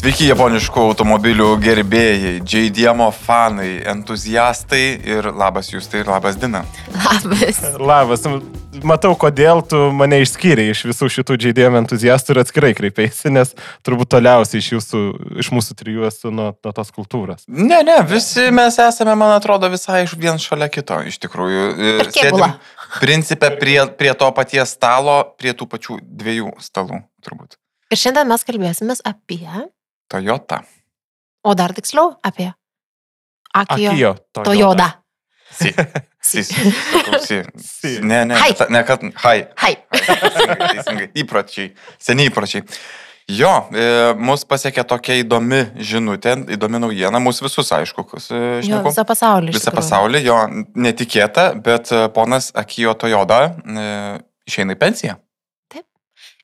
Sveiki japoniškų automobilių gerbėjai, JDM fanai, entuziastai ir labas jūs tai ir labas Dina. Labas. Labas, matau, kodėl tu mane išskyrei iš visų šitų JDM entuziastų ir atskirai kreipėsi, nes turbūt toliausiai iš, jūsų, iš mūsų trijų esu nuo, nuo tos kultūros. Ne, ne, visi mes esame, man atrodo, visai iš vien šalia kito, iš tikrųjų. Ir kėbula. Principė prie, prie to paties stalo, prie tų pačių dviejų stalų, turbūt. Ir šiandien mes kalbėsime apie, Toyota. o dar tiksliau, apie Akijo, Akijo. Toyota. Si. Si. sakau, si. Si. Ne, ne, Hai. ta- ne, kad. Hai. Hai. Teisingai, teisingai. Įpročiai. Seniai įpročiai. Jo, e, mus pasiekė tokia įdomi žinutė, įdomi naujiena, mūsų visus, aišku, kas e, visą pasaulį. Visą pasaulį, jo, netikėta, bet e, ponas Akijo Toyoda e, išeina į pensiją.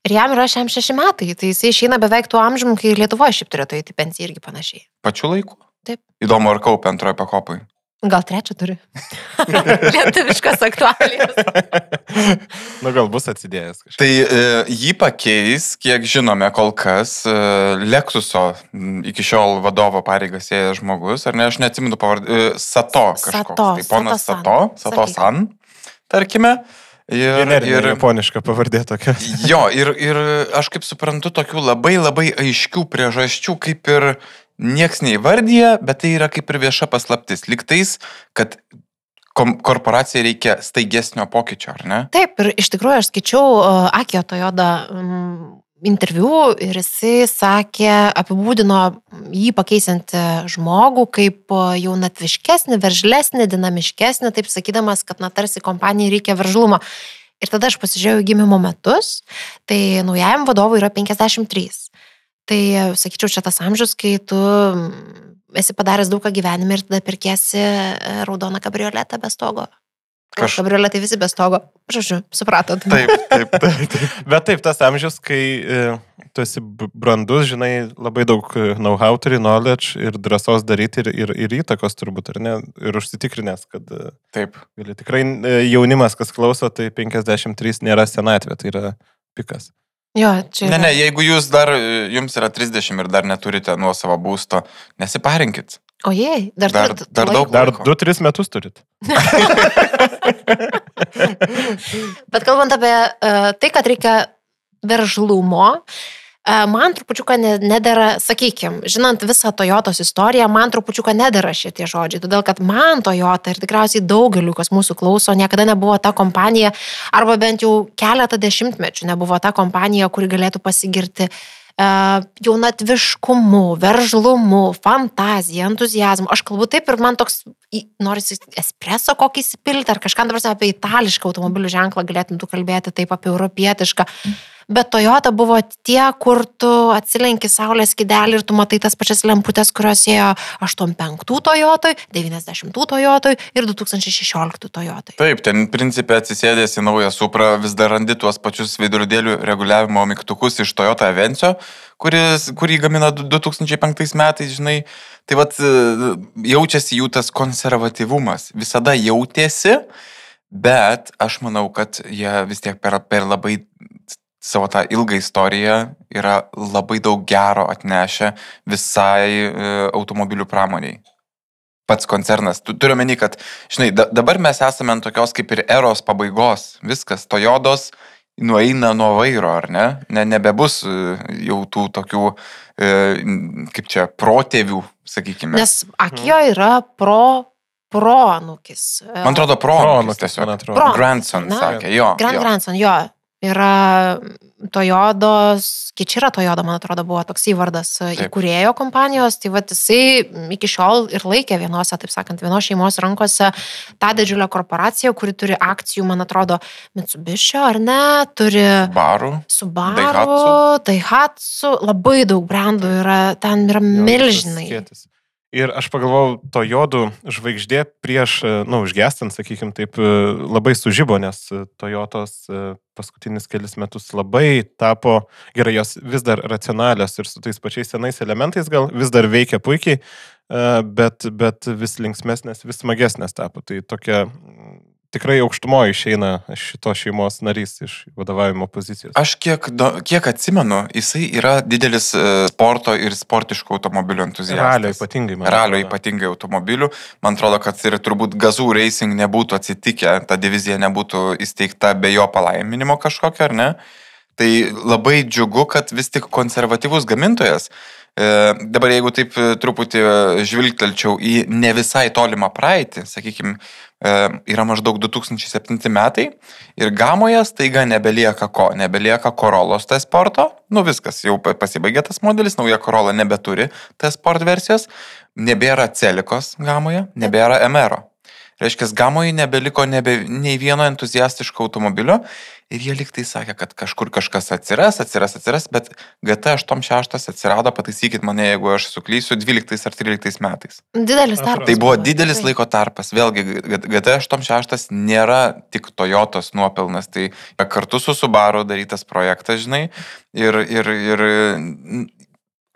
Ir jam yra šiam šeši metai, tai jisai išeina beveik tuo amžiumi, kai Lietuvoje šiaip turėtų įti pensiją irgi panašiai. Pačiu laiku. Taip. Įdomu, ar kaupia antrojo pakopai. Gal trečią turi. Lietuviškas aktualijas. Nu, gal bus atsidėjęs kažkas. Tai e, jį pakeis, kiek žinome kol kas, e, Lexuso iki šiol vadovo pareigas ėjęs žmogus, ar ne, aš neatsimenu pavardį, e, Sato kažkoks. Sato, tai ponas Sato-san. Sato, Sato San, tarkime. Ir, Ir, ir, japoniška pavardė tokia. jo, ir, ir aš kaip suprantu, tokių labai labai aiškių priežasčių, kaip ir nieks neįvardyja, bet tai yra kaip ir vieša paslaptis. Liktais, kad korporacijai reikia staigesnio pokyčio, ar ne? Taip, ir iš tikrųjų aš skaičiau uh, Akijo Toyoda um, interviu ir jisai sakė, apibūdino jį pakeisiant žmogų kaip uh, jaunatviškesnį, veržlesnį, dinamiškesnį, taip sakydamas, kad na tarsi kompanijai reikia veržlumo. Ir tada aš pasižiūrėjau gimimo metus, tai naujajam vadovui yra 53. Tai sakyčiau, čia tas amžius, kai tu mm, esi padaręs daug ką gyvenime ir tada pirkėsi e, raudoną kabrioletą be stogo. Kaž-. Kabrioletai visi be stogo. Žodžiu, supratot. Taip, taip, taip. Bet taip, tas amžius, kai e, tu esi brandus, žinai, labai daug e, know-how turi, knowledge ir drąsos daryti ir, ir, ir įtakos turbūt, ar ne? Ir užsitikrinęs, kad e, taip. gali tikrai jaunimas, kas klauso, tai 53 nėra senatvė, tai yra pikas. Jo, čia. Ne, yra- ne, jeigu jūs dar, jums yra 30 ir dar neturite nuo savo būsto, nesiparinkit. O jei, dar, Dar- dar laiko. daug. Dar Laiko. 2-3 metus turit. Bet kalbant apie uh, tai, kad reikia veržlumo, uh, man trupučiuką ne- nedėra, sakykime, žinant visą Toyotos istoriją, man trupučiuką nedėra šitie žodžiai. Todėl, kad man Toyota ir tikriausiai daugeliu, kas mūsų klauso, niekada nebuvo ta kompanija, arba bent jau keletą dešimtmečių nebuvo ta kompanija, kuri galėtų pasigirti uh, jaunatviškumu, veržlumu, fantazija, entuzijazmu. Aš kalbu taip ir man toks, norisi espreso kokį įsipilti ar kažką, dabar apie itališką automobilių ženklą galėtum tu kalbėti, taip apie europietišką. Bet Toyota buvo tie, kur tu atsilenki saulės kidelį ir tu matai tas pačias lemputės, kurios ėjo 85 Toyotoj, 90 Toyotoj ir 2016 Toyotoj. Taip, ten principė atsisėdęs į naują suprą vis dar randi tuos pačius veidrodėlių reguliavimo mygtukus iš Toyota Avencio, kuris, kurį gamina du- 2005 metais, žinai. Tai vad jaučiasi jų tas konservatyvumas. Visada jautėsi, bet aš manau, kad jie vis tiek per, per labai savo tą ilgą istoriją yra labai daug gero atnešę visai e, automobilių pramoniai. Pats koncernas. Tu turiu meni, kad, žinai, da, dabar mes esame ant tokios kaip ir eros pabaigos. Viskas, Toyodos nueina nuo vairo, ar ne? ne nebebus e, jau tų tokių, e, kaip čia, protėvių, sakykime. Nes Akijo yra pro, pro anukis. Man atrodo, Proanūkis, proanūkis tiesiog. man atrodo. Pro- Grandson Na, sakė, jo. Grand jo. Grandson, jo. Yra Toyodos, Kičira Toyoda, man atrodo, buvo toks įvardas e, įkūrėjo kompanijos, tai va jisai iki šiol ir laikė vienose, taip sakant, vienos šeimos rankose tą didžiulę korporaciją, kuri turi akcijų, man atrodo, Mitsubishi ar ne, turi Barų. Subaru, Daihatsu. Daihatsu, labai daug brandų yra, ten yra milžinai. skėtis. Ir aš pagalvojau, to jodų žvaigždė prieš, e, na, nu, užgestant, sakykime, taip e, labai sužybo, nes e, Toyotos e, paskutinius kelius metus labai tapo, gerai, jos vis dar racionalios ir su tais pačiais senais elementais gal vis dar veikia puikiai, e, bet, bet vis linksmesnės, vis smagesnės tapo. Tai tokia, tikrai aukštumoje išeina šitos šeimos narys iš vadovavimo pozicijos. Aš kiek, do, kiek atsimenu, jisai yra didelis e, sporto ir sportiškų automobilių entuziastas. Ralio ypatingai. man Ralio ypatingai automobilių. Man atrodo, kad ir turbūt gazų racing nebūtų atsitikę, ta divizija nebūtų įsteigta be jo palaiminimo kažkokio, ar ne? Tai labai džiugu, kad vis tik konservatyvus gamintojas, dabar jeigu taip e, truputį e, žvilgtelčiau į ne visai tolimą praeitį, sakykime, yra maždaug 2007 metai ir gamoje staiga nebelieka ko, nebelieka Corolos T sporto, nu viskas, jau pa- pasibaigė tas modelis, nauja Corolla nebeturi T sport versijos, nebėra Celikos gamoje, nebėra MR. Reiškia, gamoje nebeliko nebe, nei vieno entuziastiško automobilio ir jie liktai sakė, kad kažkur kažkas atsiras, atsiras, atsiras, bet GT86 atsirado, pataisykit mane, jeigu aš suklysiu, 12 ar 13 metais. Didelis tarpas. Tai buvo didelis laiko tarpas. Vėlgi, GT86 nėra tik Toyotos nuopelnas, tai kartu su Subaru darytas projektas, žinai, ir, ir, ir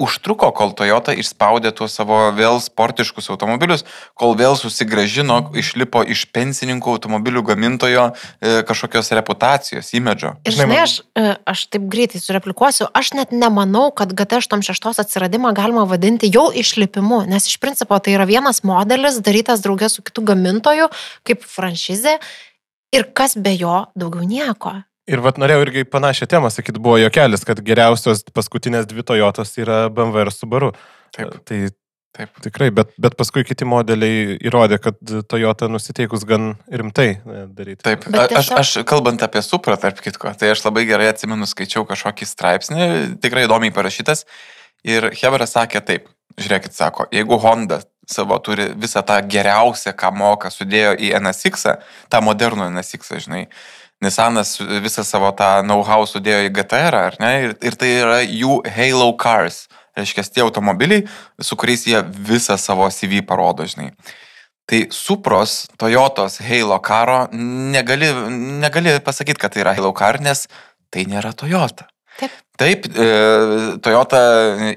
užtruko, kol Toyota išspaudė tuos savo vėl sportiškus automobilius, kol vėl susigražino, išlipo iš pensininkų automobilių gamintojo e, kažkokios reputacijos, imidžo. Ir Žinai, aš, e, aš taip greitai sureplikuosiu, aš net nemanau, kad GT86 atsiradimą galima vadinti jau išlipimu, nes iš principo tai yra vienas modelis darytas draugė su kitu gamintoju, kaip franšizė, ir kas be jo daugiau nieko. Ir vat norėjau irgi panašią temą sakyti, buvo jokelis, kad geriausios paskutinės dvi Toyotos yra BMW ir Subaru. Taip. Tai Taip. tikrai, bet, bet paskui kiti modeliai įrodė, kad Toyota nusiteikus gan rimtai e, daryti. Taip, a- aš, tiesiog- aš kalbant apie Supra, tarp kitko, tai aš labai gerai atsimenu, skaičiau kažkokį straipsnį, tikrai įdomiai parašytas. Ir Hebra sakė taip, žiūrėkit, sako, jeigu Honda savo turi visą tą geriausią, ką moka, sudėjo į NSX, tą modernų NSX, žinai. Nissanas visą savo tą know-how sudėjo į GTR, ar ne? Ir, ir tai yra jų Halo Cars. Reiškia, tie automobiliai, su kuriais jie visą savo CV parodo, žinai. Tai Supros, Toyotos, Halo karo negali, negali pasakyti, kad tai yra Halo car, nes tai nėra Toyota. Taip. Taip, e, Toyota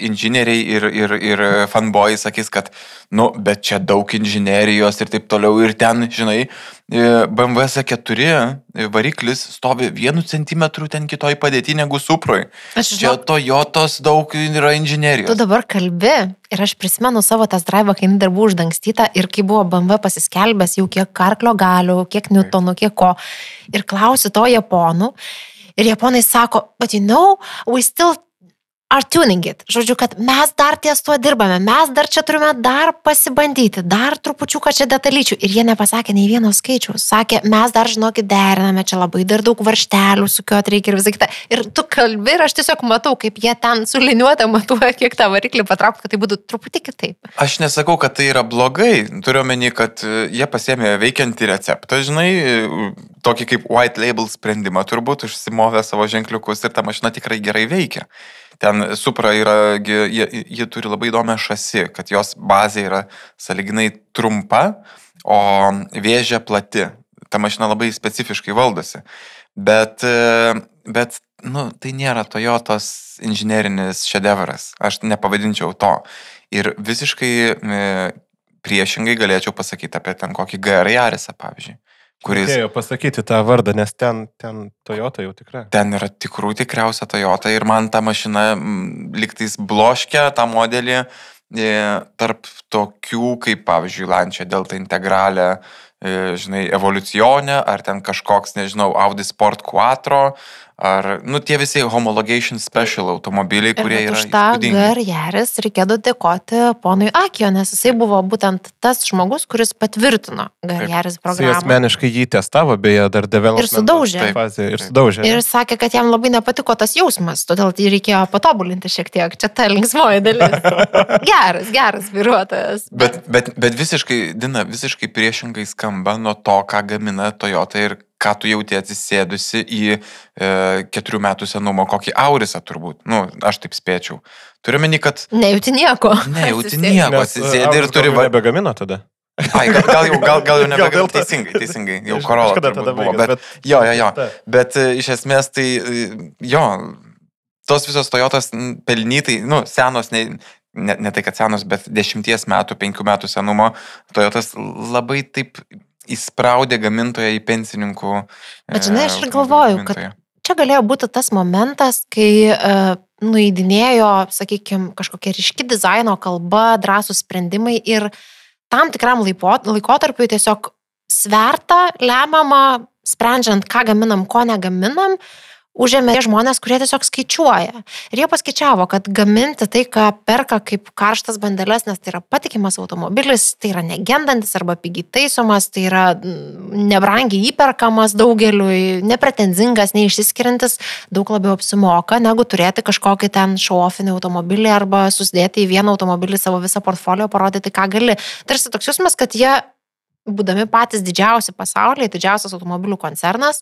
inžinieriai ir, ir, ir fanboy sakys, kad, nu, bet čia daug inžinierijos ir taip toliau. Ir ten, žinai, e, BMW S4 variklis stovi vienu centimetru ten kitoj padėti negu Suproj. Aš Čia žinau, Toyotos daug yra tu inžinierijos. dabar kalbi ir aš prisimenu savo tas drive, kai jinai dar buvo uždangstyta ir kai buvo BMW pasiskelbęs jau kiek karklio galių, kiek newtonų, kiek ko. Ir klausiu to japonų. Ir japonai sako, but you know, we still are tuning it. Žodžiu, kad mes dar ties tuo dirbame, mes dar čia turime dar pasibandyti, dar trupučiuką čia detalyčių. Ir jie nepasakė nei vieno skaičiaus. Sakė, mes dar, žinokit, deriname, čia labai dar daug varštelių, sukiot reikia ir visą kitą. Ir tu kalbi ir aš tiesiog matau, kaip jie ten suliniuotę matuoja, kiek tą variklį patraukti, kad tai būtų truputį kitaip. Aš nesakau, kad tai yra blogai. Turiu omeny, kad e, jie pasėmė veikiantį receptą, žinai, e, tokį kaip white label sprendimą turbūt, užsimovė savo ženkliukus ir ta mašina tikrai gerai veikia. Ten Supra yra, jie, jie turi labai įdomią šasi, kad jos bazė yra saliginai trumpa, o vėžė plati. Ta mašina labai specifiškai valdosi. Bet, bet nu, tai nėra Toyotos inžinerinis šedevras. Aš nepavadinčiau to. Ir visiškai e, priešingai galėčiau pasakyti apie ten kokį GR Jarisą, pavyzdžiui, kuris Reikėjo pasakyti tą vardą, nes ten, ten Toyota jau tikrai. ten yra tikrų tikriausia Toyota ir man ta mašina liktais bloškia tą modelį e, tarp tokių kaip, pavyzdžiui, Lančia Delta Integralė, e, žinai, evoliucionė, ar ten kažkoks, nežinau, Audi Sport 4, ar, nu, tie visi homologation special automobiliai, kurie ir yra už tą. Garjeris reikėtų dėkoti ponui Akijo, nes jisai buvo būtent tas žmogus, kuris patvirtino Garjeris Jis programą. asmeniškai jį testavo, beje, dar development sudaužė. Taip. fazėje ir sudaužė. Ir sakė, kad jam labai nepatiko tas jausmas, todėl jį reikėjo patobulinti šiek tiek. Čia ta linksmoji dalis. Geras, geras vairuotojas. Bet, bet, bet visiškai, Dina, visiškai priešingai skamba nuo to, ką gamina Toyota ir ką tu jauti atsisėdusi į e, keturių metų senumo kokį aurisą turbūt. Nu, aš taip spėčiau. Turiu meni, kad Nejauti nieko. nejauti nieko, Nes, atsisėdi ir turi... Va... Nebegamino tada. Ai, gal, gal jau, gal, gal jau to. Teisingai, teisingai. Jau kažkada turbūt tada buvo. Bet, jo, jo, jo. Bet e, iš esmės tai, e, jo, tos visos Toyotos m, pelnytai, nu, senos, ne, ne, ne tai kad senos, bet dešimties metų, penkių metų senumo Toyotas labai taip įspraudė gamintoją į pensininkų. Bet žinai, e, aš ir galvoju, kad- gamintoją. Čia galėjo būti tas momentas, kai uh, nueidinėjo, sakykime, kažkokia ryški dizaino kalba, drąsūs sprendimai ir tam tikram laikotarpiui tiesiog svertą lemiamą, sprendžiant, ką gaminam, ko negaminam, užėmė tie žmonės, kurie tiesiog skaičiuoja. Ir jie paskaičiavo, kad gaminti tai, ką perka kaip karštas bandeles, nes tai yra patikimas automobilis, tai yra negendantis arba pigiai taisomas, tai yra mm, nebrangiai įperkamas daugeliui, nepretenzingas, neišsiskiriantis, daug labiau apsimoka, negu turėti kažkokį ten šofinį automobilį arba susidėti į vieną automobilį savo visą portfolio, parodyti, ką gali. Tarsi toks jausmas, kad jie, būdami patys didžiausi pasaulyje, didžiausias automobilių koncernas,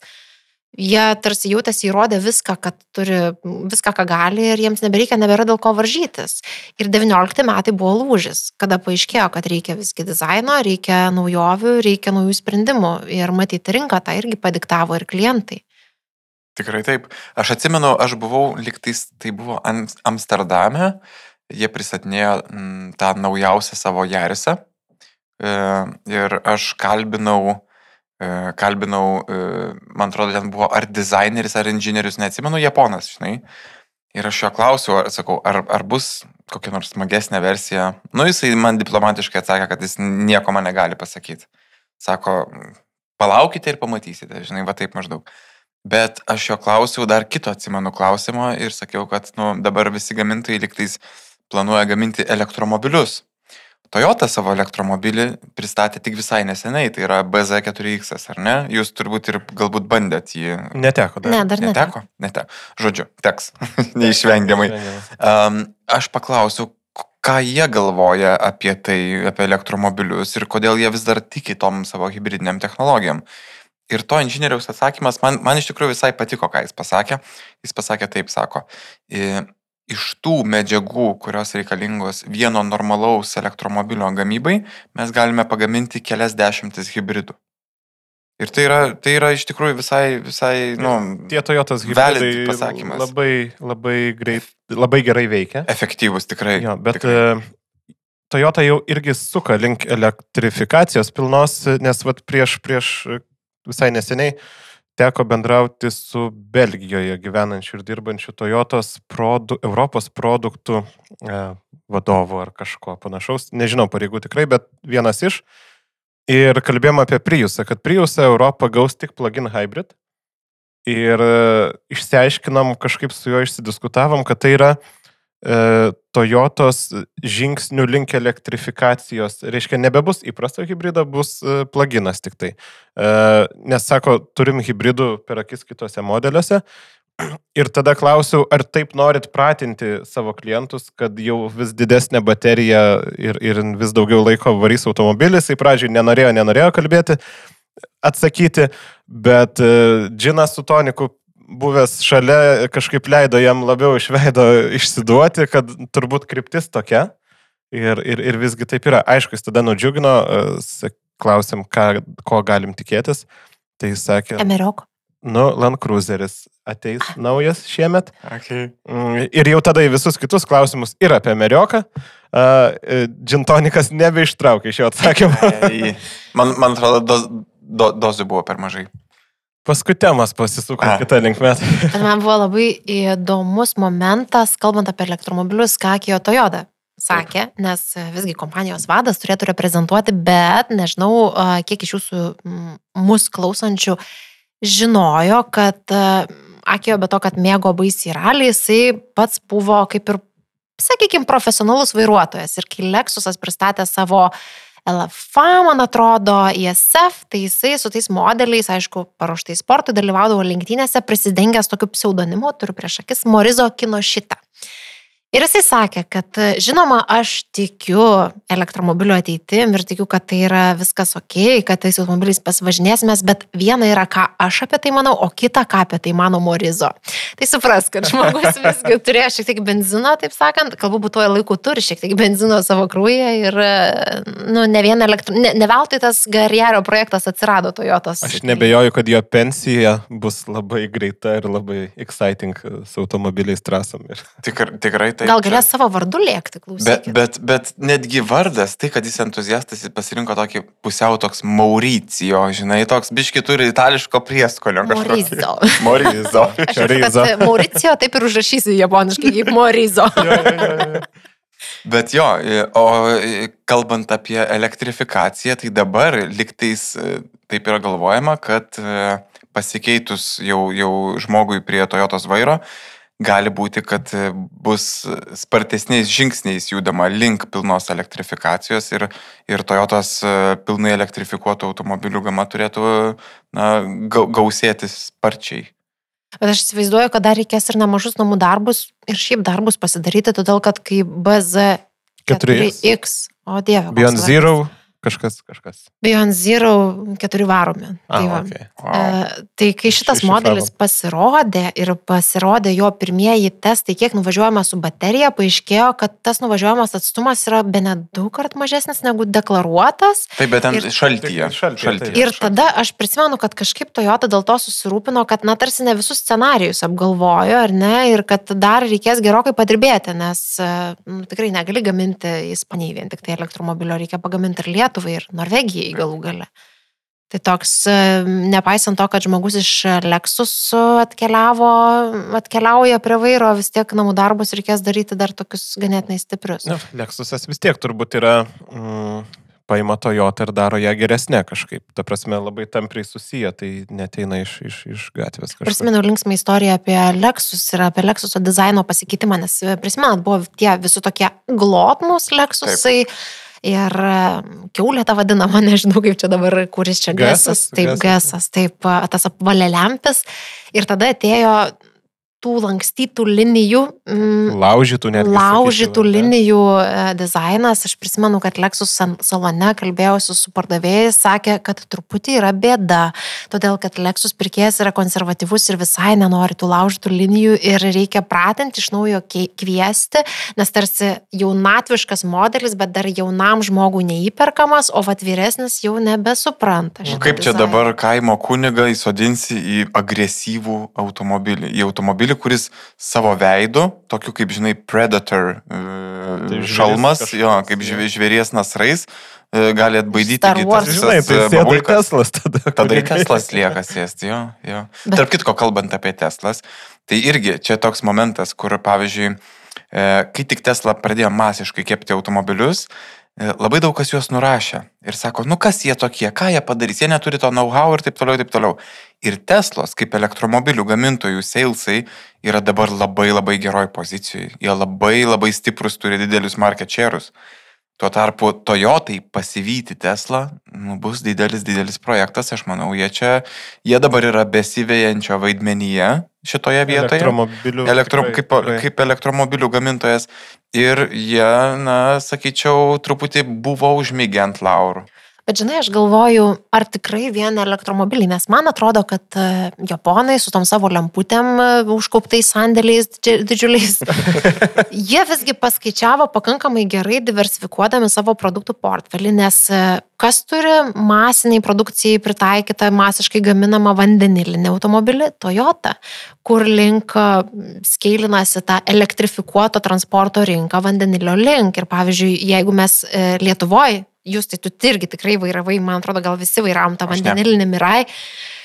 jie tarsi jautėsi įrodę viską, kad turi viską, ką gali ir jiems nebereikia, nebėra dėl ko varžytis. Ir 19 metai buvo lūžis, kada paaiškėjo, kad reikia visgi dizaino, reikia naujovių, reikia naujų sprendimų. Ir matyti rinką tą irgi padiktavo ir klientai. Tikrai taip. Aš atsimenu, aš buvau liktais, tai buvo Am- Amsterdame, jie pristatinėjo mm, tą naujausią savo Jarisą. E, ir aš kalbinau, kalbinau, e, man atrodo, ten buvo ar dizaineris, ar inžinierius, neatsimenu, japonas, žinai. Ir aš jo klausiau, ar, sakau, ar, ar bus kokia nors smagesnė versija. Nu, jisai man diplomatiškai atsakė, kad jis nieko man negali pasakyti. Sako, palaukite ir pamatysite, žinai, va taip maždaug. Bet aš jo klausiau dar kito atsimenu klausimo ir sakiau, kad nu, dabar visi gamintojai liktais planuoja gaminti elektromobilius. Toyota savo elektromobilį pristatė tik visai neseniai, tai yra BZ4X, ar ne? Jūs turbūt ir galbūt bandėt jį. Neteko dar. Ne, dar neteko. Neteko? Neteko. Žodžiu, teks. Neišvengiamai. Um, aš paklausiau, k- ką jie galvoja apie tai, apie elektromobilius ir kodėl jie vis dar tiki tom savo hybridiniam technologijom. Ir to inžinieriaus atsakymas man, man iš tikrųjų visai patiko, ką jis pasakė. Jis pasakė taip, sako, "I- iš tų medžiagų, kurios reikalingos vieno normalaus elektromobilio gamybai, mes galime pagaminti kelias dešimtis hybridų. Ir tai yra, tai yra iš tikrųjų visai, visai, nu, Tie Toyotas valid hybridai pasakymas. labai, labai, greit, labai gerai veikia. efektyvus tikrai. Jo, bet tikrai. e, Toyota jau irgi suka link elektrifikacijos pilnos, nes vat, prieš, prieš e, visai neseniai teko bendrauti su Belgijoje gyvenančiu ir dirbančiu Toyotos produ, Europos produktų e, vadovu ar kažko panašaus. Nežinau pareigų tikrai, bet vienas iš. Ir kalbėjom apie Priusą, kad Priusą Europą gaus tik plug-in hybrid. Ir e, išsiaiškinom, kažkaip su juo išsidiskutavom, kad tai yra e, Toyotos žingsnių link elektrifikacijos. Reiškia, nebebus įprasto hybrido, bus e, pluginas tik tai. E, nes sako, turim hybridų per akis kitose modeliuose. Ir tada klausiau, ar taip norit pratinti savo klientus, kad jau vis didesnė baterija ir, ir vis daugiau laiko varys automobilis. Į pradžią nenorėjo, nenorėjo kalbėti, atsakyti, bet e, džinas su toniku buvęs šalia kažkaip leido jam labiau iš veido išsiduoti, kad turbūt kryptis tokia. Ir, ir, ir visgi taip yra. Aišku, jis tada nudžiugino, e, klausėm, ką, ko galim tikėtis. Tai jis sakė, Emeriok. nu, Land Cruiseris ateis naujas šiemet. Okay. Mm, Ir jau tada į visus kitus klausimus ir apie Merioką. Džintonikas nebeištraukė iš jo atsakymą. Man, man atrodo, doz, do, dozių buvo per mažai. Paskui temas pasisuko kitą linkmę. Man buvo labai įdomus momentas, kalbant apie elektromobilius, ką Kijo Toyota sakė, nes visgi kompanijos vadas turėtų reprezentuoti, bet nežinau, kiek iš jūsų mus klausančių žinojo, kad Akijo be to, kad mėgo baisiai ralį, jisai pats buvo kaip ir, sakykime, profesionalus vairuotojas. Ir kai Lexusas pristatė savo LFA, man atrodo, ISF, tai jisai su tais modeliais, aišku, paruoštai sportui dalyvaudavo lenktynėse, prisidengęs tokiu pseudonimu, turiu prieš akis, Morizo kino šitą. Ir jisai sakė, kad žinoma, aš tikiu elektromobilio ateitim ir tikiu, kad tai yra viskas ok, kad tais automobiliais pasivažinėsimės, bet viena yra, ką aš apie tai manau, o kita, ką apie tai mano Morizo. Tai supras, kad žmogus visgi turėjo šiek tiek benzino, taip sakant, kalbu būtuoju laiku turi šiek tiek benzino savo krūje ir, nu, ne vien elektro... Ne, ne veltui tas Garjerio projektas atsirado Toyotos. Aš nebejoju, kad jo pensija bus labai greita ir labai exciting su automobiliais trasom. Ir Tikr, tikrai taip, Gal čia- galės savo vardu lėkti, Bet, klausykit. bet, bet netgi vardas, tai kad jis entuziastas, jis pasirinko tokį pusiau toks Mauricijo, žinai, toks biški turi itališko prieskonio. kažkokį. Morizo. Morizo. Aš Čia žinau, Rizo. kad Mauricijo taip ir užrašysiu japoniškai kaip Morizo. Bet jo, i- o i, kalbant apie elektrifikaciją, tai dabar liktais e, taip yra galvojama, kad e, pasikeitus jau, jau žmogui prie Toyotos vairo, gali būti, kad e, bus spartesniais žingsniais judama link pilnos elektrifikacijos ir, ir Toyotos e, pilnai elektrifikuotų automobilių gama turėtų na, gau- gausėti sparčiai. Bet aš įsivaizduoju, kad dar reikės ir nemažus namų darbus ir šiaip darbus pasidaryti, todėl kad kai BZ 4X. 4X, o dieve. Beyond. Zero, kažkas, kažkas. Beyond Zero 4 varomi. A, Tai, va. okay. E, tai kai šitas Šešifravom. modelis pasirodė ir pasirodė jo pirmieji testai, kiek nuvažiuojama su baterija, paaiškėjo, kad tas nuvažiuojamas atstumas yra be net du kart mažesnis negu deklaruotas. Taip, bet ten Ir- šaltyje. Šaltyje, šaltyje. taip. Ir tada aš prisimenu, kad kažkaip Toyota dėl to susirūpino, kad na tarsi ne visus scenarijus apgalvojo, ar ne, ir kad dar reikės gerokai padirbėti, nes e, nu, tikrai negali gaminti Ispanijai vien tik tai elektromobilio, reikia pagaminti ir Lietuvai, ir Norvegijai galų gale. Tai toks, nepaisant to, kad žmogus iš Lexus atkeliavo, atkeliauja prie vairo, vis tiek namų darbus reikės daryti dar tokius ganėtinai stiprius. Nu, Lexusas vis tiek turbūt yra, mm, paima Toyota ir daro ją geresnė kažkaip. Ta prasme, labai tampriai susiję, tai neteina iš, iš, iš gatvės kažkas. Prisimenu linksmą istoriją apie Lexus ir apie Lexuso dizaino pasikeitimą, nes prisimenat, buvo tie visi tokie glotnus Lexusai. Ir e, keulė tą vadinamą, nežinau kaip čia dabar, kuris čia Gasas, taip, gasas. taip, tas apvalė lempis. Ir tada atėjo tų lankstytų linijų, mm, Laužytų netgi. laužytų sakyčiau, ne? linijų e, dizainas. Aš prisimenu, kad Lexus salone kalbėjausi su pardavėjais, sakė, kad truputį yra bėda, todėl kad Lexus pirkėjas yra konservatyvus ir visai nenori tų laužytų linijų ir reikia pratinti iš naujo kviesti, nes tarsi jaunatviškas modelis, bet dar jaunam žmogui neįperkamas, o vat vyresnis jau nebesupranta. Nu, kaip čia dizaino. dabar kaimo kunigą įsodinsi į agresyvų automobilį, į automobilį, kuris savo veidu, tokiu kaip, žinai, predator e, Tai šalmas, kažkoks, jo, kaip žvė- žvėries nasrais, e, gali atbaidyti kitas Žinai, tai sėda į. Teslas tada. Tada ir kunigai. Teslas lieka sėsti, jo. jo. Bet- Tarp kitko, kalbant apie Teslas, tai irgi čia toks momentas, kur, pavyzdžiui, e, kai tik Tesla pradėjo masiškai kepti automobilius, e, labai daug kas juos nurašė ir sako, nu kas jie tokie, ką jie padarys, jie neturi to know-how ir taip toliau, taip toliau. Ir Teslos, kaip elektromobilių gamintojų salesai, yra dabar labai labai geroj pozicijoje. Jie labai labai stiprus, turi didelius market share'us. Tuo tarpu Toyotai pasivyti Tesla nu, bus didelis, didelis projektas, aš manau, jie čia, jie dabar yra besivėjančio vaidmenyje šitoje vietoje. Elektromobilių. Elektro, tikrai, kaip, tikrai. kaip elektromobilių gamintojas. Ir jie, na, sakyčiau, truputį buvo užmygę ant laurų. Bet žinai, aš galvoju, ar tikrai vien elektromobiliai, nes man atrodo, kad e, japonai su tom savo lemputėm e, užkauptais sandėliais didži- didžiuliais, jie visgi paskaičiavo pakankamai gerai diversifikuodami savo produktų portfelį, nes e, kas turi masiniai produkcijai pritaikytą masiškai gaminamą vandenilinį automobilį? Toyota, kur link skeilinasi tą elektrifikuoto transporto rinką vandenilio link. Ir pavyzdžiui, jeigu mes Lietuvoje jūs tai tu irgi tikrai vairavai, man atrodo, gal visi vairavom tą vandenilinį mirai,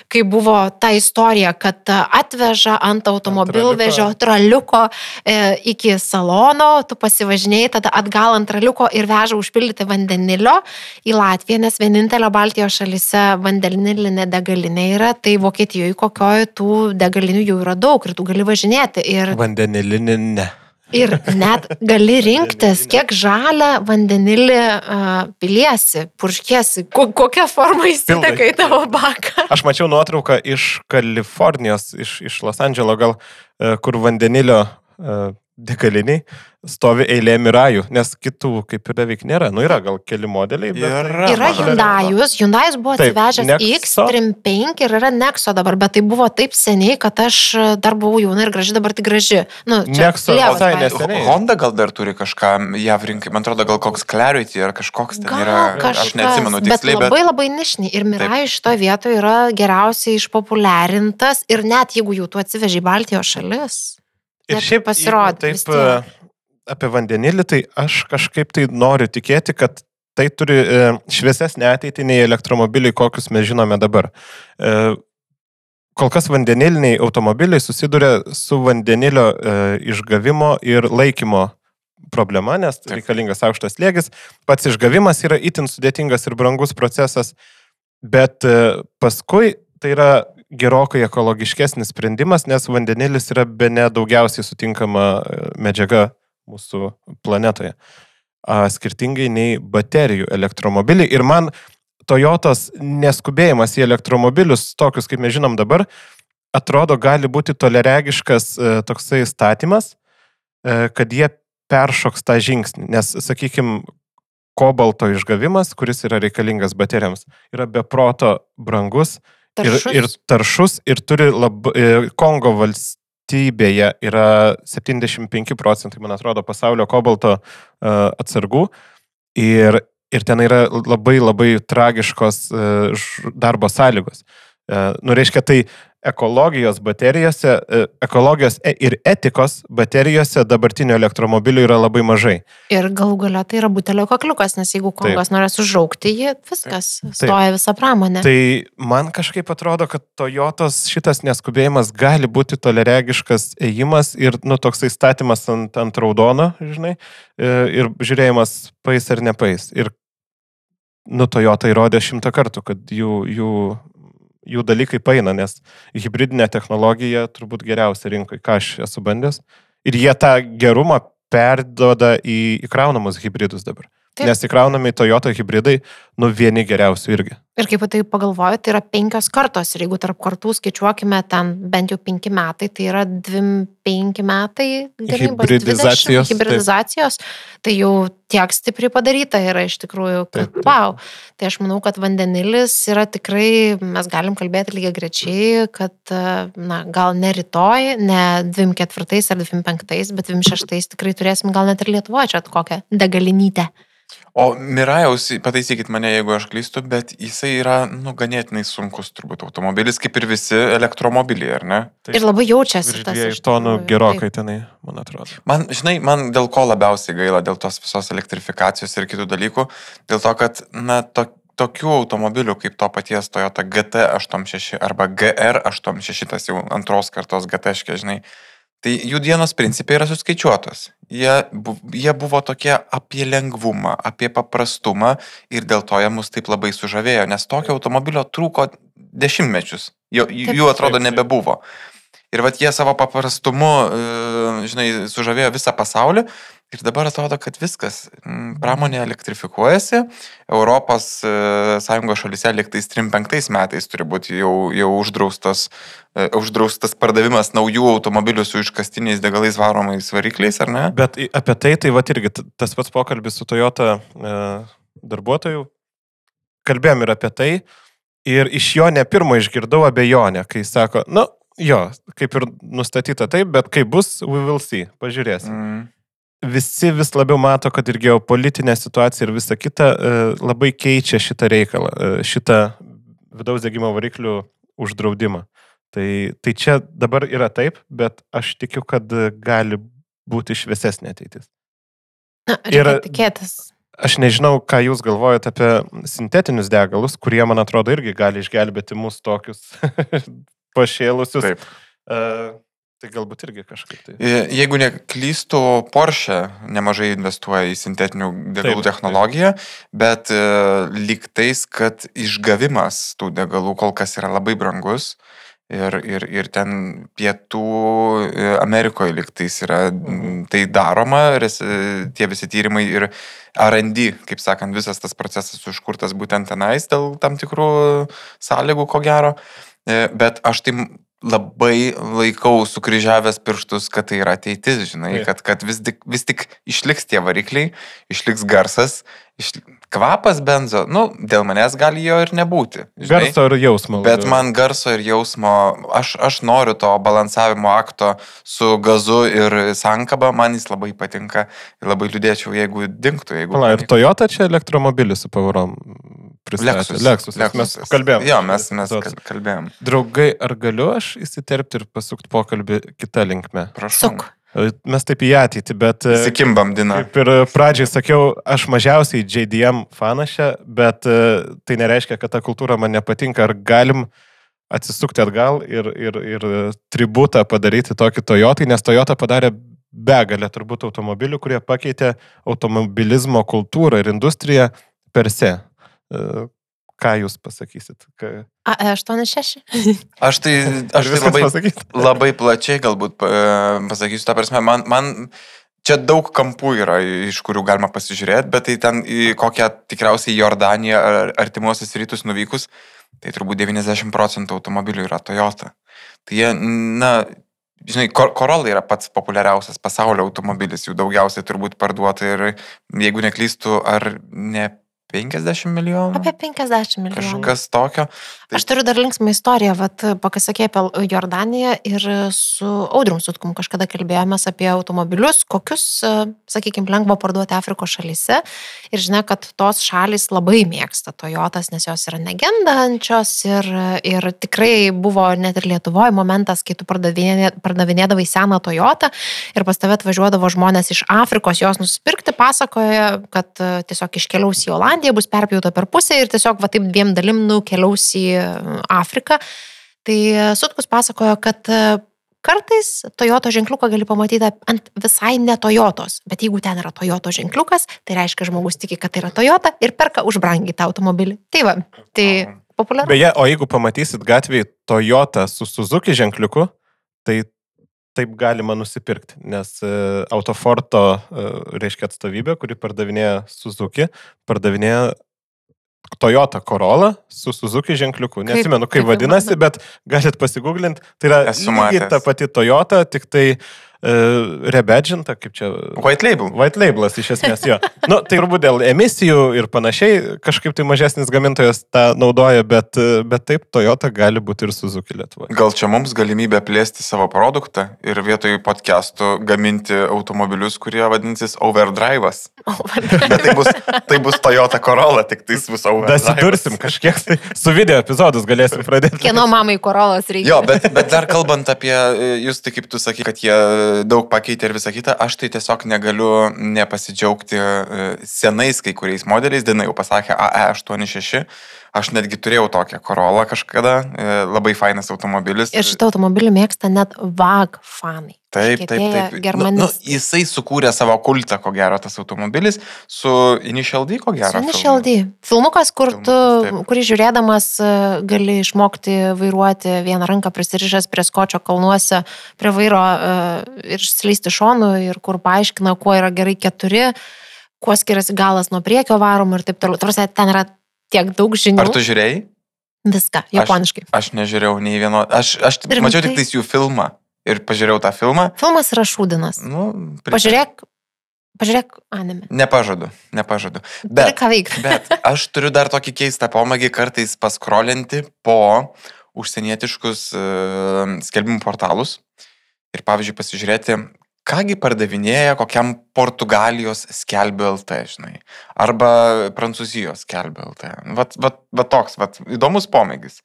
kai buvo ta istorija, kad atveža ant automobilvežio traliuko e, iki salono, tu pasivažinėjai, tada atgal ant traliuko ir veža užpildyti vandenilio į Latviją, nes vienintelio Baltijos šalise vandenilinė degalinė yra, tai Vokietijoje kokioje tų degalinių jau yra daug ir tu gali važinėti. Ir Vandenilinį ne. Ir net gali rinktis, kiek žalę vandenilį uh, piliesi, purškiesi, ko, kokią formą įsideka į tavo baką. Aš mačiau nuotrauką iš Kalifornijos, iš, iš Los Andželo gal, e, kur vandenilio e, degaliniai stovi eilė mirajų, nes kitų kaip ir beveik nėra. Nu yra gal keli modeliai, bet... Yra, Yra. Hyundai'us, Hyundai'us buvo Taip, atsivežęs Nexo. X35 ir yra Nexo dabar, bet tai buvo taip seniai, kad aš dar buvau jauna ir graži, dabar tik graži. Nu, čia Nexo visai neseniai. Honda gal dar turi kažką JAV rinkai, man atrodo, gal koks Clarity ar kažkoks ten Gal yra, kažkas, aš neatsimenu bet tiksliai, labai bet, labai nišni. Ir Mirai šitoje vietoje yra geriausiai išpopuliarintas ir net jeigu jau tu atsiveži į Baltijos šalis. Ir šiaip vis Taip, e, apie vandenilį, tai aš kažkaip tai noriu tikėti, kad tai turi e, šviesesnę ateitį nei elektromobiliai, kokius mes žinome dabar. E, kol kas vandeniliniai automobiliai susiduria su vandenilio išgavimo ir laikymo problema, nes Taip. reikalingas aukštas slėgis. Pats išgavimas yra itin sudėtingas ir brangus procesas, bet paskui tai yra gerokai ekologiškesnis sprendimas, nes vandenilis yra be ne daugiausiai sutinkama e, medžiaga mūsų planetoje. Skirtingai nei baterijų elektromobiliai. Ir man Toyotos neskubėjimas į elektromobilius, tokius kaip mes žinom dabar, atrodo gali būti toleregiškas e, toksai statymas, e, kad jie peršoks tą žingsnį. Nes, sakykime, kobalto išgavimas, kuris yra reikalingas baterijoms, yra beproto brangus Taršus. ir taršus ir turi labai... Kongo valstybėje yra 75 procentai, man atrodo, pasaulio kobalto uh, atsargų. Ir, ir ten yra labai labai tragiškos ž- darbo sąlygos. Nu, reiškia, tai ekologijos baterijose, uh, ekologijos e- ir etikos baterijose dabartinio elektromobilių yra labai mažai. Ir galų galia tai yra butelio kakliukas, nes jeigu Kongas norės užaukti jį, viskas, stoja visa pramonė. Tai man kažkaip atrodo, kad Toyotos šitas neskubėjimas gali būti toleregiškas ėjimas ir, nu, toksai statymas ant, ant raudono, žinai, e, ir žiūrėjimas pais ar nepais. Ir, nu, Toyota įrodė šimtą kartų, kad jų, jų, jų dalykai paina, nes hybridinė technologija turbūt geriausia rinkoje, ką aš esu bandęs. Ir jie tą gerumą perdoda į įkraunamus hybridus dabar. Taip. Nes įkraunami Toyota hybridai, nu, vieni geriausių irgi. Ir kaip tai pagalvoju, tai yra penkios kartos. Ir jeigu tarp kartų skaičiuokime ten bent jau penki metai, tai yra dvim penki metai gamybos, Hibridizacijos, 20 hibridizacijos, tai jau tiek stipriai padaryta yra iš tikrųjų, kad Taip, taip. wow. Tai aš manau, kad vandenilis yra tikrai, mes galim kalbėti lygiai grečiai, kad, na, gal ne rytoj, ne 24 ar 25, bet 26 tikrai turėsim gal net ir Lietuvoje čia kokią degalinytę. O Mirajaus, pataisykit mane, jeigu aš klystu, bet jisai yra, nu, ganėtinai sunkus turbūt automobilis, kaip ir visi elektromobiliai, ar ne? Ir labai jaučiasi tas. iš tonų gerokai tenai, man atrodo. Man, žinai, man dėl ko labiausiai gaila, dėl tos visos elektrifikacijos ir kitų dalykų, dėl to, kad, na, to, tokių automobilių kaip to paties Toyota GT86 arba GR86, tas jau antros kartos GT, žinai, tai jų dienos principai yra suskaičiuotos. Jie, jie buvo tokie apie lengvumą, apie paprastumą ir dėl to jie mus taip labai sužavėjo, nes tokio automobilio trūko dešimtmečius, jo, jų atrodo nebebuvo. Ir vat jie savo paprastumu, e, žinai, sužavėjo visą pasaulį. Ir dabar atrodo, kad viskas. mm, Pramonė elektrifikuojasi. Europos e, Sąjungos šalyse liktais 35 metais turi būti jau, jau uždraustas, e, uždraustas pardavimas naujų automobilių su iškastiniais degalais varomais varikliais, ar ne? Bet apie tai, tai va irgi tas pats pokalbis su Toyota e, darbuotoju. Kalbėjom ir apie tai. Ir iš jo ne pirmo išgirdau abejonę, kai sako, nu, jo, kaip ir nustatyta taip, bet kaip bus, we will see, pažiūrėsim. Mm. Visi vis labiau mato, kad ir geopolitinė situacija ir visa kita e, labai keičia šitą reikalą, e, šitą vidaus degimo variklių uždraudimą. Tai, tai čia dabar yra taip, bet aš tikiu, kad gali būti šviesesnė ateitis. Na, reikia Ir- tikėtis. Aš nežinau, ką jūs galvojate apie sintetinius degalus, kurie, man atrodo, irgi gali išgelbėti mus tokius pašėlusius. Taip. Uh, tai galbūt irgi kažkaip tai. Jeigu neklystu, Porsche nemažai investuoja į sintetinių degalų Taip, technologiją, bet e, lyg tais, kad išgavimas tų degalų kol kas yra labai brangus. Ir, ir, ir ten pietų e, Amerikoje liktais yra Mhm. tai daroma, res- e, tie visi tyrimai ir RD, kaip sakant, visas tas procesas užkurtas būtent tenais dėl tam tikrų sąlygų, ko gero. Bet aš tai labai laikau sukryžiavęs pirštus, kad tai yra ateitis, žinai, Taip. kad, kad vis, tik, vis tik išliks tie varikliai, išliks garsas, iš, kvapas benzo, nu, dėl manęs gali jo ir nebūti. žinai. Garso ir jausmo. Bet man garso ir jausmo, aš, aš noriu to balansavimo akto su gazu ir sankaba, man jis labai patinka ir labai liūdėčiau, jeigu dinktų, jeigu... Pala, ir. Toyota čia elektromobilis su pavarom pristatė. Lexus. Lexus. Mes Lexusas. kalbėjom. Jo, mes, mes kalbėjom. Draugai, ar galiu aš įsiterpti ir pasukti pokalbį kitą linkmę? Prašau. Suk. Mes taip į ateitį, bet... e, Sikimbam diną. Kaip ir pradžiai sakiau, aš mažiausiai JDM fanas čia, bet e, tai nereiškia, kad ta kultūra man nepatinka. Ar galim atsisukti atgal ir, ir, ir tributą padaryti tokį Toyotai, nes Toyota padarė begalę turbūt automobilių, kurie pakeitė automobilizmo kultūrą ir industriją per se. E, Ką jūs pasakysit? Ką... AE86. Aš tai, aš tai labai, pasakyt? labai plačiai galbūt pa- pasakysiu tą prasme. Man, man čia daug kampų yra, iš kurių galima pasižiūrėti, bet tai ten į kokią tikriausiai Jordaniją ar artimuosius rytus nuvykus, tai turbūt 90 procentų automobilių yra Toyota. Tai jie, na, žinai, Cor- Corolla yra pats populiariausias pasaulio automobilis, jų daugiausiai turbūt parduota ir, jeigu neklystu, ar ne 50 milijonų? Apie 50 milijonų. Kažkas tokio. Aš turiu dar linksmą istoriją, vat, pakasakė apie Jordaniją ir su Audrum Sutkum kažkada kalbėjomės apie automobilius, kokius, sakykime, lengva parduoti Afrikos šalyse. Ir žinia, kad tos šalis labai mėgsta Toyotas, nes jos yra negendančios ir, ir tikrai buvo net ir Lietuvoje momentas, kai tu pardavinė, pardavinėdavai seną Toyotą ir pas tave atvažiuodavo žmonės iš Afrikos jos nusipirkti, pasakoja, kad tiesiog iškeliaus į Olandiją, bus perpjauta per pusę ir tiesiog va taip dviem dalim nukeliaus į e, Afriką. Tai e, Sutkus pasakojo, kad e, kartais Toyota ženkliuką gali pamatyti ant visai ne Toyotos, bet jeigu ten yra Toyota ženkliukas, tai reiškia, žmogus tiki, kad tai yra Toyota ir perka už brangiai tą automobilį. Tai va, tai populiaru. Beje, o jeigu pamatysit gatvėje Toyota su Suzuki ženkliuku, tai taip galima nusipirkti, nes e, Autoforto, e, reiškia atstovybė, kuri pardavinėja Suzuki, pardavinėja Toyota Corolla su Suzuki ženkliuku. Neatsimenu, kaip kaip vadinasi, bet galit pasigūglinti. Tai yra lygiai ta pati Toyota, tik tai uh, rebedžinta, kaip čia. White label. White labelas iš esmės jo. Nu, tai turbūt dėl emisijų ir panašiai, kažkaip tai mažesnis gamintojas tą naudoja, bet, e, bet taip Toyota gali būti ir Suzuki Lietuvoje. Gal čia mums galimybė plėsti savo produktą ir vietoj podcastų gaminti automobilius, kurie vadinsis Overdrive'as. Bet tai bus, tai bus Toyota Corolla, tik tai bus Overdrive'as. Dasidursim kažkiek tai su video epizodus galėsim pradėti. Kieno mamai korolos reikia? Jo, bet, bet dar kalbant apie, e, jūs tai kaip tu sakai, kad jie daug pakeitė ir visą kitą, aš tai tiesiog negaliu nepasidžiaugti e, senais kai kuriais modeliais, Dina jau pasakė AE86, aš netgi turėjau tokią Corolla kažkada, e, labai fainas automobilis. Ir šitą automobilį mėgsta net VAG fanai. Taip, taip, taip. Nu, nu, Germanistai. jisai sukūrė savo kultą, ko gero, tas automobilis, su Initial D, ko gero. Su. Initial D. Filmukas, kur tu, Filmukas, taip. kurį žiūrėdamas e, gali išmokti vairuoti vieną ranką prisirišęs prie skočio kalnuose, prie vairo e, ir slysti šonu ir kur paaiškina, kuo yra gerai keturi, kuo skiriasi galas nuo priekio varomo ir taip toliau. Tarsi ten yra tiek daug žinių. Ar tu žiūrėjai? Viską, japoniškai. Aš nežiūrėjau nei vieno. Aš, aš Rimtai? mačiau tik tais jų filmą. Ir pažiūrėjau tą filmą. Filmas yra šūdinas. Nu, pri- Pažiūrėk, pažiūrėk anime. Nepažadu, nepažadu. Bet, ką veikti. bet aš turiu dar tokį keistą pomagį kartais paskrolinti po užsienietiškus uh, skelbimų portalus. Ir pavyzdžiui, pasižiūrėti, kągi pardavinėja kokiam Portugalijos skelbio LT, žinai. Arba Prancūzijos skelbio LT. Vat, vat, vat toks, vat įdomus pomėgis.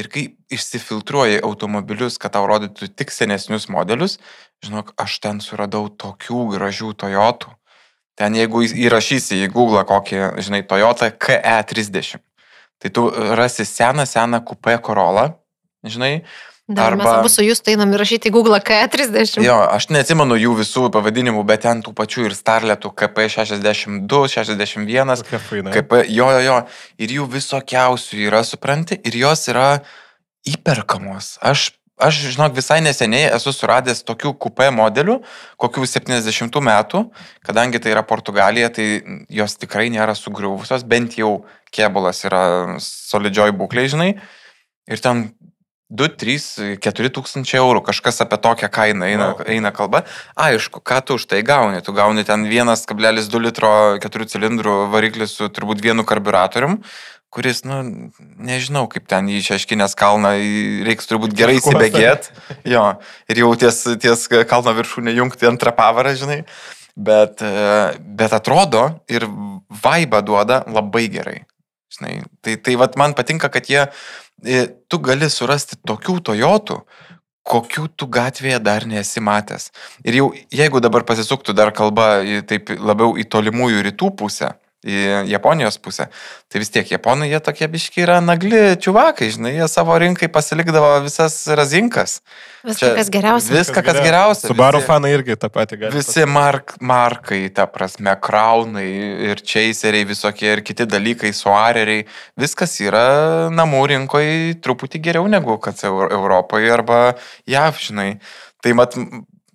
Ir kai išsifiltruoji automobilius, kad tau rodytų tik senesnius modelius, žinok, aš ten suradau tokių gražių Toyotų. Ten jeigu įrašysi į Google kokį, žinai, Toyota KE30, tai tu rasi seną, seną kupę Corolla, žinai. Dar mes Arba- abu su jūs tai einam įrašyti į Google K30. Jo, aš neatsimenu jų visų pavadinimų, bet ten tų pačių ir Starletų KP62, 61, Kokia faina. KP, jo, jo, jo. Ir jų visokiausių yra, supranti, ir jos yra įperkamos. Aš, aš žinok, visai neseniai esu suradęs tokių kupė modelių, kokių 70 metų, kadangi tai yra Portugalija, tai jos tikrai nėra sugriuvusios, bent jau kėbulas yra solidžioj būklė, žinai. Ir ten 2, 3, 4 tūkstančiai eurų, kažkas apie tokią kainą eina, Wow. eina kalba. Aišku, ką tu už tai gauni? Tu gauni ten 1,2 litro 4 cilindrų variklį su turbūt vienu karburatorium, kuris, nu, nežinau, kaip ten į Šeškinės kalną reiks turbūt gerai įsibėgėti. Jo, ir jau ties, ties kalno viršūnė jungti antrą pavarą, žinai. Bet, e, bet atrodo ir vaibą duoda labai gerai. Žinai, tai, tai vat man patinka, kad jie, e, tu gali surasti tokių Toyotų, kokių tu gatvėje dar nesi matęs. Ir jau jeigu dabar pasisuktų dar kalba taip labiau į tolimųjų rytų pusę, į Japonijos pusę, tai vis tiek Japonai jie tokie biški yra nagli čiuvakai, žinai, jie savo rinkai pasilikdavo visas razinkas. Viską, kas geriausia. Viską, kas geriausia. Subaru visi- fanai irgi tą patį gali. Visi mark, markai, ta prasme, kraunai ir chaseriai, visokie ir kiti dalykai, suareriai, viskas yra namų rinkoje truputį geriau negu kad Eu- Europoje arba JAV, žinai. Tai mat,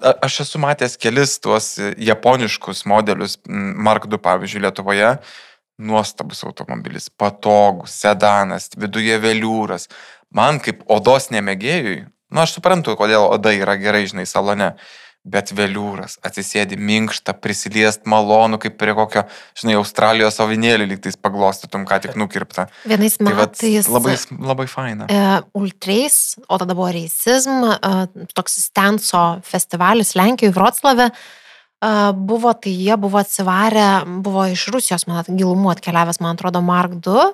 aš esu matęs kelis tuos japoniškus modelius, Mark II pavyzdžiui, Lietuvoje. Nuostabus automobilis, patogus, sedanas, viduje veliūras. Man kaip odos nemėgėjui, nu aš suprantu, kodėl oda yra gerai, žinai, salone, bet veliūras, atsisėdi minkštą, prisiliest malonu, kaip prie kokio, žinai, Australijos avinėlį lygtais paglostytum, ką tik nukirptą. Vienais Tai metais. labai, labai faina. e, Ultreis, o tada buvo Reisizm, e, toks Stenso festivalis Lenkijoje, Vroclave. e, Buvo, tai jie buvo atsivarę, buvo iš Rusijos, man gilumų atkeliavęs, man atrodo, Mark II.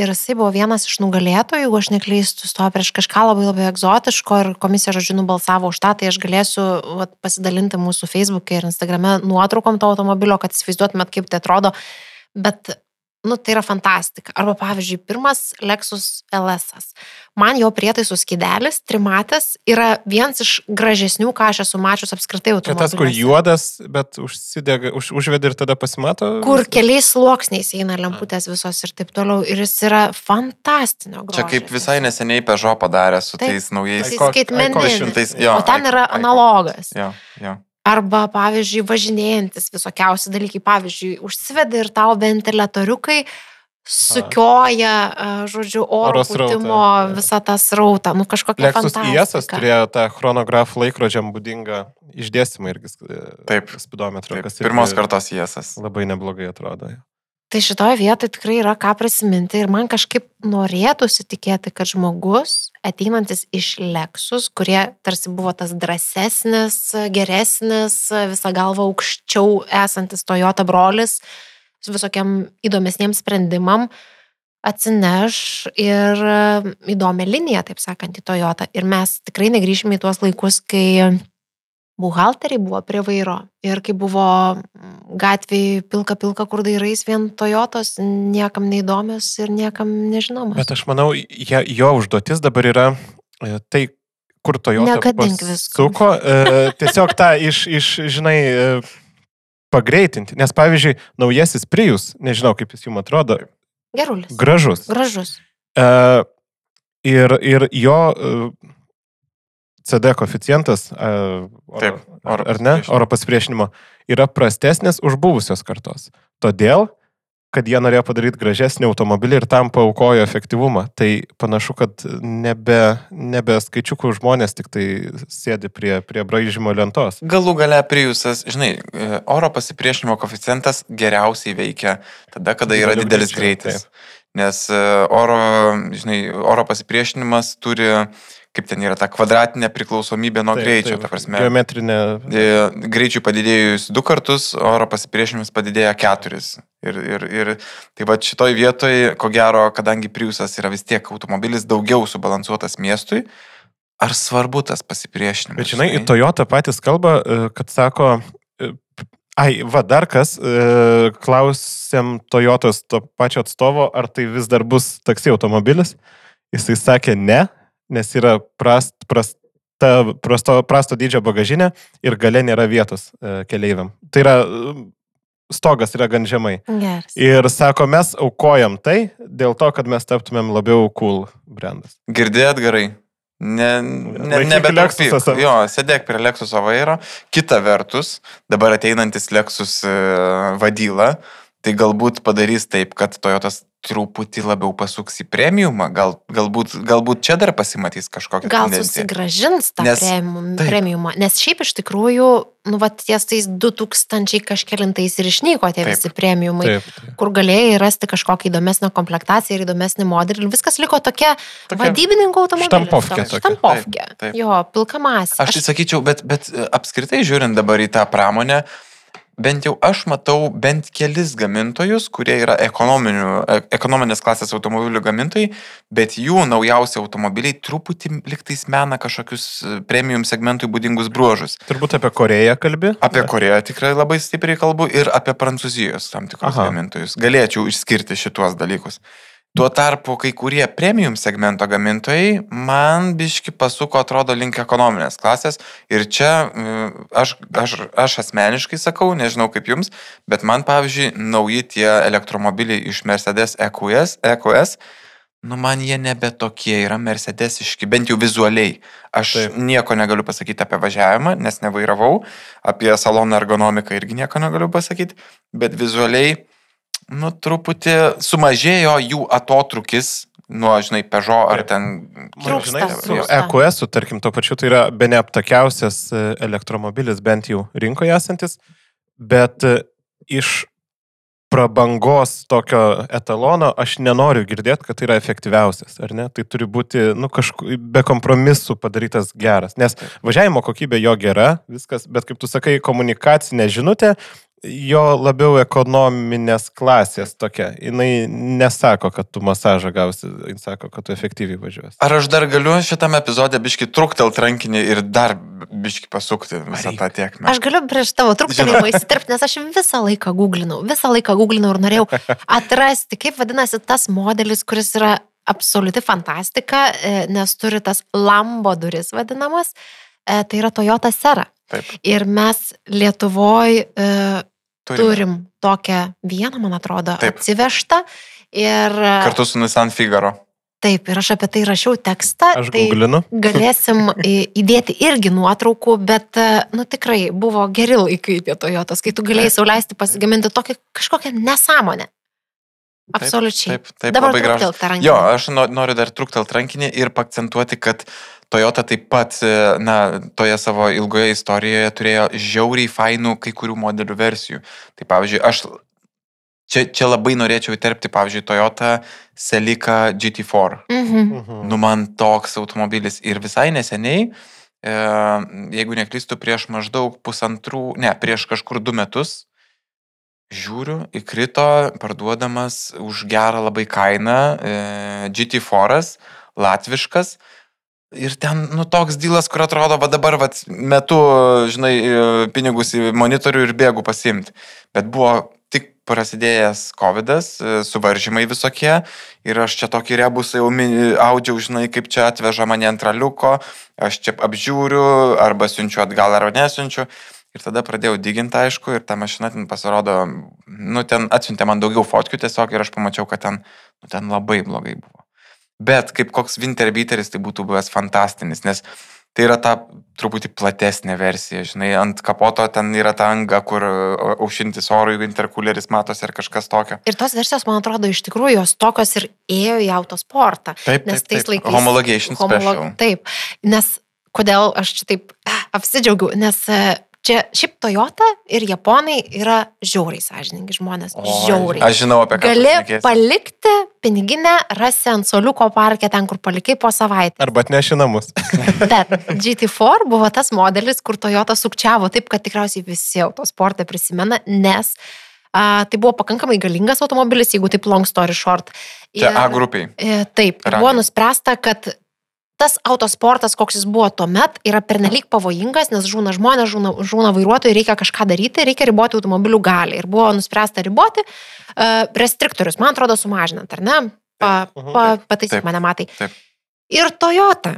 Ir jisai buvo vienas iš nugalėtojų, jeigu aš neklystu, stojo prieš kažką labai labai egzotiško ir komisija, žodžiu, nubalsavo už tą, tai aš galėsiu vat, pasidalinti mūsų Facebook'e ir Instagram'e nuotraukom to automobilio, kad įsivaizduotumėt, kaip tai atrodo. Bet, nu, tai yra fantastika. Arba, pavyzdžiui, pirmas Lexus LS. -as. Man jo prietaisų skidelis, trimatės, yra vienas iš gražesnių, ką aš esu mačius apskritai Čia tas, kur automobiliuose. juodas, bet užsidega, už, užvedi ir tada pasimato. Kur keliais sluoksniais eina lemputės visos ir taip toliau. Ir jis yra fantastinio grožio. Čia kaip visai neseniai Peugeot padarė su Taip. tais naujais. Jis ko- ai, ko skaitmeninis. šimtais- jo, O ten yra analogas. Jo, jo. Arba, pavyzdžiui, važinėjantis visokiausi dalykai. Pavyzdžiui, užsivedi ir tau ventiliatoriukai sukioja, a, žodžiu, oro pūtimo visą tą srautą. Nu, kažkokia Lexus IS fantastika. turėjo tą chronografų laikrodžiam būdingą išdėstymą irgi Taip. spidometrą. Pirmos kartos jėsas. Labai neblogai atrodo. Tai šitoje vietoje tikrai yra ką prisiminti ir man kažkaip norėtųsi tikėti, kad žmogus ateinantis iš Lexus, kurie tarsi buvo tas drąsesnis, geresnis, visą galvą aukščiau esantis Toyota brolis, su visokiam įdomesniem sprendimam, atsineš ir įdomią liniją, taip sakant, į Toyotą. Ir mes tikrai negrįšime į tuos laikus, kai buhalteriai buvo prie vairo ir kai buvo gatvėje pilka pilka, kur dairais vien Toyotos, niekam neįdomios ir niekam nežinomos. Bet aš manau, je, jo užduotis dabar yra e, tai, kur Toyota Negadink visko. suko, e, tiesiog tą iš, iš žinai, e, pagreitinti. Nes pavyzdžiui, naujasis Prius, nežinau kaip jis jums atrodo, Gerulis. gražus. Gražus. E, ir, ir jo CD koeficientas, e, Taip, oro ar ne, oro pasipriešinimo, yra prastesnis už buvusios kartos. Todėl, kad jie norėjo padaryti gražesnį automobilį ir tam paukojo efektyvumą. Tai panašu, kad nebe, nebe skaičiukų žmonės tik tai sėdi prie, prie braižymo lentos. Galų gale Priusas, žinai, e, oro pasipriešinimo koeficientas geriausiai veikia tada, kada yra didelis greitis. Nes e, oro, žinai, oro pasipriešinimas turi, kaip ten yra, ta kvadratinė priklausomybė nuo Taip, greičio. taip, Ta prasme, Geometrinė. e, greičiui padidėjus du kartus, oro pasipriešinimas padidėja keturis. Ir, ir, ir tai va šitoj vietoj, ko gero, kadangi Priusas yra vis tiek automobilis daugiau subalansuotas miestui, ar svarbu tas pasipriešinimas? Bet žinai, į Toyota patys kalba, e, kad sako, ai, va dar kas, e, klausėm Toyotos to pačio atstovo, ar tai vis dar bus taksi automobilis. Jisai sakė ne, nes yra prast, prasta, prasto, prasto dydžio bagažinė ir gale nėra vietos e, keleiviam. Tai yra, e, stogas yra gan žemai. Geras. Ir sako, mes aukojam tai dėl to, kad mes taptumėm labiau cool brandas. Girdėjot gerai? Ne, ne. Lexusą savo. Jo, sėdėk prie Lexuso vairo. Kita vertus, dabar ateinantis Lexus e, vadyla, tai galbūt padarys taip, kad Toyotas truputį labiau pasuks į premiumą. Gal, galbūt, galbūt čia dar pasimatys kažkokia Gal tendencija. susigražins tą Nes- premium, premiumą, nes šiaip iš tikrųjų, nu, va, ties tais 2000 kažkelintais ir išnyko tie Taip. visi premiumai, Taip. taip. kur galėjai rasti kažkokią įdomesnę komplektaciją ir įdomesnį modelį ir viskas liko tokia, Tokia- vadybininkų automobilis. Štampovkė tokia. Štampovkė. Taip, taip. Jo, pilka masė. Aš tai sakyčiau, bet, bet apskritai žiūrint dabar į tą pramonę, bent jau aš matau bent kelis gamintojus, kurie yra e- ekonominės klasės automobilių gamintojai, bet jų naujausi automobiliai truputį liktais mena kažkokius e, premium segmentui būdingus bruožus. Turbūt apie Koreją kalbi? Apie Koreją tikrai labai stipriai kalbu ir apie Prancūzijos tam tikrus Aha. gamintojus. Galėčiau išskirti šituos dalykus. Tuo tarpu kai kurie premium segmento gamintojai man biški pasuko, atrodo, link ekonominės klasės. Ir čia mm, aš, aš, aš asmeniškai sakau, nežinau kaip jums, bet man, pavyzdžiui, nauji tie elektromobiliai iš Mercedes EQS, EQS nu man jie nebe tokie yra Mercedesiški, bent jau vizualiai. Aš Taip. Taip. nieko negaliu pasakyti apie važiavimą, nes nevairavau, apie salono ergonomiką irgi nieko negaliu pasakyti, bet vizualiai, nu, truputį sumažėjo jų atotrukis nuo, žinai, Peugeot ar ten... Trūksta. EQS, tarkim, to pačiu, tai yra be neaptakiausias e, elektromobilis bent jau rinkoje esantis, bet e, iš prabangos tokio etalono aš nenoriu girdėti, kad tai yra efektyviausias, ar ne? Tai turi būti, nu, kažku, be kompromisų padarytas geras, nes važiavimo kokybė jo gera, viskas, bet kaip tu sakai, komunikacinė žinutė, jo labiau ekonominės klasės tokia. Jis nesako, kad tu masažą gausi, jis sako, kad tu efektyviai važiuosi. Ar aš dar galiu šitame epizode biški truktelt rankinį ir dar biški pasukti visą tą tiekmę? Aš galiu prieš tavo truputėlį įsiterpti, nes aš visą laiką googlinau, visą laiką googlinau ir norėjau atrasti, kaip vadinasi tas modelis, kuris yra absoliuti fantastika, e, nes turi tas lambo duris vadinamas, e, tai yra Toyota Sera. Taip. Ir mes Lietuvoje Turime. turim tokią vieną, man atrodo, Taip. atsivežtą. Ir e, Kartu su Nissan Figaro. taip, ir aš apie tai rašiau tekstą. Aš tai googlinu. galėsim įdėti irgi nuotraukų, bet, e, nu tikrai, buvo geri laikai tie Toyotos, kai tu galėjai sauliaisti pasigaminti tokią kažkokią nesąmonę. Taip, Absoliučiai. Taip, taip, Dabar labai gražu. Jo, aš no- noriu dar truktelt rankinį ir pakcentuoti, kad Toyota taip pat, e, na, toje savo ilgoje istorijoje turėjo žiauriai fainų kai kurių modelių versijų. Tai pavyzdžiui, aš čia, čia labai norėčiau įterpti, pavyzdžiui, Toyota Celica GT4. Mhm. Mhm. Nu, man toks automobilis ir visai neseniai, e, jeigu neklystu, prieš maždaug pusantrų, ne, prieš kažkur du metus, žiūriu, įkrito parduodamas už gerą labai kainą e, GT4, latviškas. Ir ten, nu, toks dylas, kur atrodo, va dabar, va, metu, žinai, e, pinigus į monitorių ir bėgu pasimti. Bet buvo tik prasidėjęs COVID, suvaržymai visokie ir aš čia tokį rebusą jau audžiau, žinai, kaip čia atveža mane ant raliuko, aš čia apžiūriu, arba siunčiu atgal, arba nesiunčiu. Ir tada pradėjau diginti, aišku, ir ta mašina ten pasirodo, nu, ten atsiuntė man daugiau fotkių tiesiog ir aš pamačiau, kad ten, nu, ten labai blogai buvo. Bet kaip koks Winterbiteris tai būtų buvęs fantastinis, nes tai yra ta truputį platesnė versija, žinai, ant kapoto ten yra ta anga, kur a, aušintis orui interkuleris matosi ar kažkas tokio. Ir tos versijos, man atrodo, iš tikrųjų jos tokios ir ėjo į autosportą. Taip, Nes taip, tais taip. laikais. Homologation special. Taip, nes kodėl aš čia taip apsidžiaugiu, nes e, čia šiaip Toyota ir Japonai yra žiauriai sąžiningi žmonės. Žiauriai. Aš žinau apie ką. Gali šnekėsi. palikti piniginę, rasi ant soliuko parke ten, kur palikai po savaitę. Arba atneši namus. Bet GT4 buvo tas modelis, kur Toyota sukčiavo taip, kad tikriausiai visi autosportą prisimena, nes a, tai buvo pakankamai galingas automobilis, jeigu taip long story short. Čia A grupiai. E, Taip, ir Raliai. buvo nuspręsta, kad tas autosportas, koks jis buvo tuo met, yra pernelyg pavojingas, nes žūna žmonės, žūna, žūna vairuotojai, reikia kažką daryti, reikia riboti automobilių gali. Ir buvo nuspręsta riboti uh, restriktorius, man atrodo, sumažinant, ar ne? Pa, Mhm. pa, pataisyk Taip. mane, matai. Taip. Ir Toyota,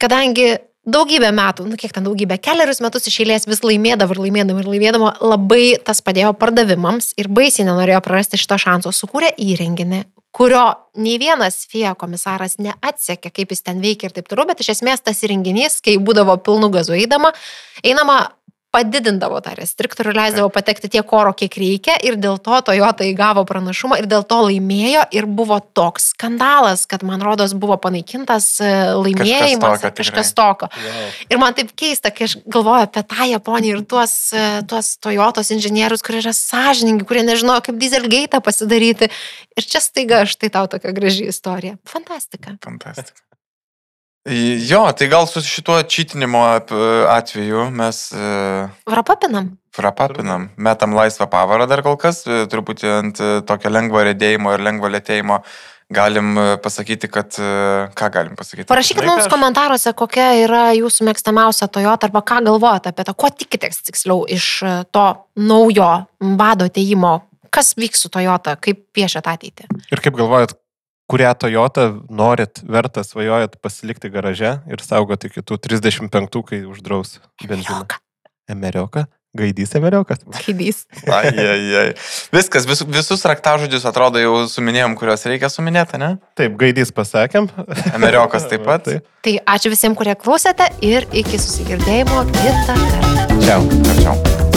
kadangi daugybę metų, nu kiek ten daugybę, keliarius metus iš eilės vis laimėdavo ir laimėdavo ir laimėdavo, labai tas padėjo pardavimams ir baisiai nenorėjo prarasti šito šanso, sukūrė įrenginį, kurio nei vienas FIA komisaras neatsekė, kaip jis ten veikia ir taip toliau, bet iš esmės tas įrenginys, kai būdavo pilnu gazu eidama, einama padidindavo tą restriktorių, leisdavo patekti tiek oro, kiek reikia ir dėl to Toyota įgavo pranašumą ir dėl to laimėjo ir buvo toks skandalas, kad man rodos buvo panaikintas e, laimėjimas, tokio, ar kažkas tokio. Wow. Ir man taip keista, kai aš galvoju apie tą Japoniją ir tuos, e, tuos Toyotos inžinierius, kurie yra sąžininkai, kurie nežinojo, kaip dieselgate pasidaryti. Ir čia staiga štai tau tokia graži istorija. Fantastika. Fantastika. Jo, tai gal su šituo čytinimo ap- atveju mes e, Vrapapinam. frapapinam, metam laisvą pavarą dar kol kas, e, truputį ant e, tokio lengvo rėdėjimo ir lengvo lėtėjimo. Galim e, pasakyti, kad... e, Ką galim pasakyti? Parašykit mums komentaruose, kokia yra jūsų mėgstamiausia Toyota arba ką galvojate apie to, ko tikitės tiksliau iš e, to naujo vado ateimo. Kas vyks su Toyota, kaip piešia ateitį? Ir kaip galvojat, kurią Toyota norit, verta svajojat pasilikti garaže ir saugoti kitų 35, kai uždraus benziną? Emerioka? Gaidys Emeriokas? Kaidys. Ai, ai, ai. Viskas, vis, visus raktažodžius atrodo jau suminėjom, kuriuos reikia suminėti, ne? Taip, gaidys pasakėm. Emeriokas taip pat. Taip. Tai ačiū visiems, kurie klausėte ir iki susigirdėjimo kitą kartą. Čiau. Ačiū.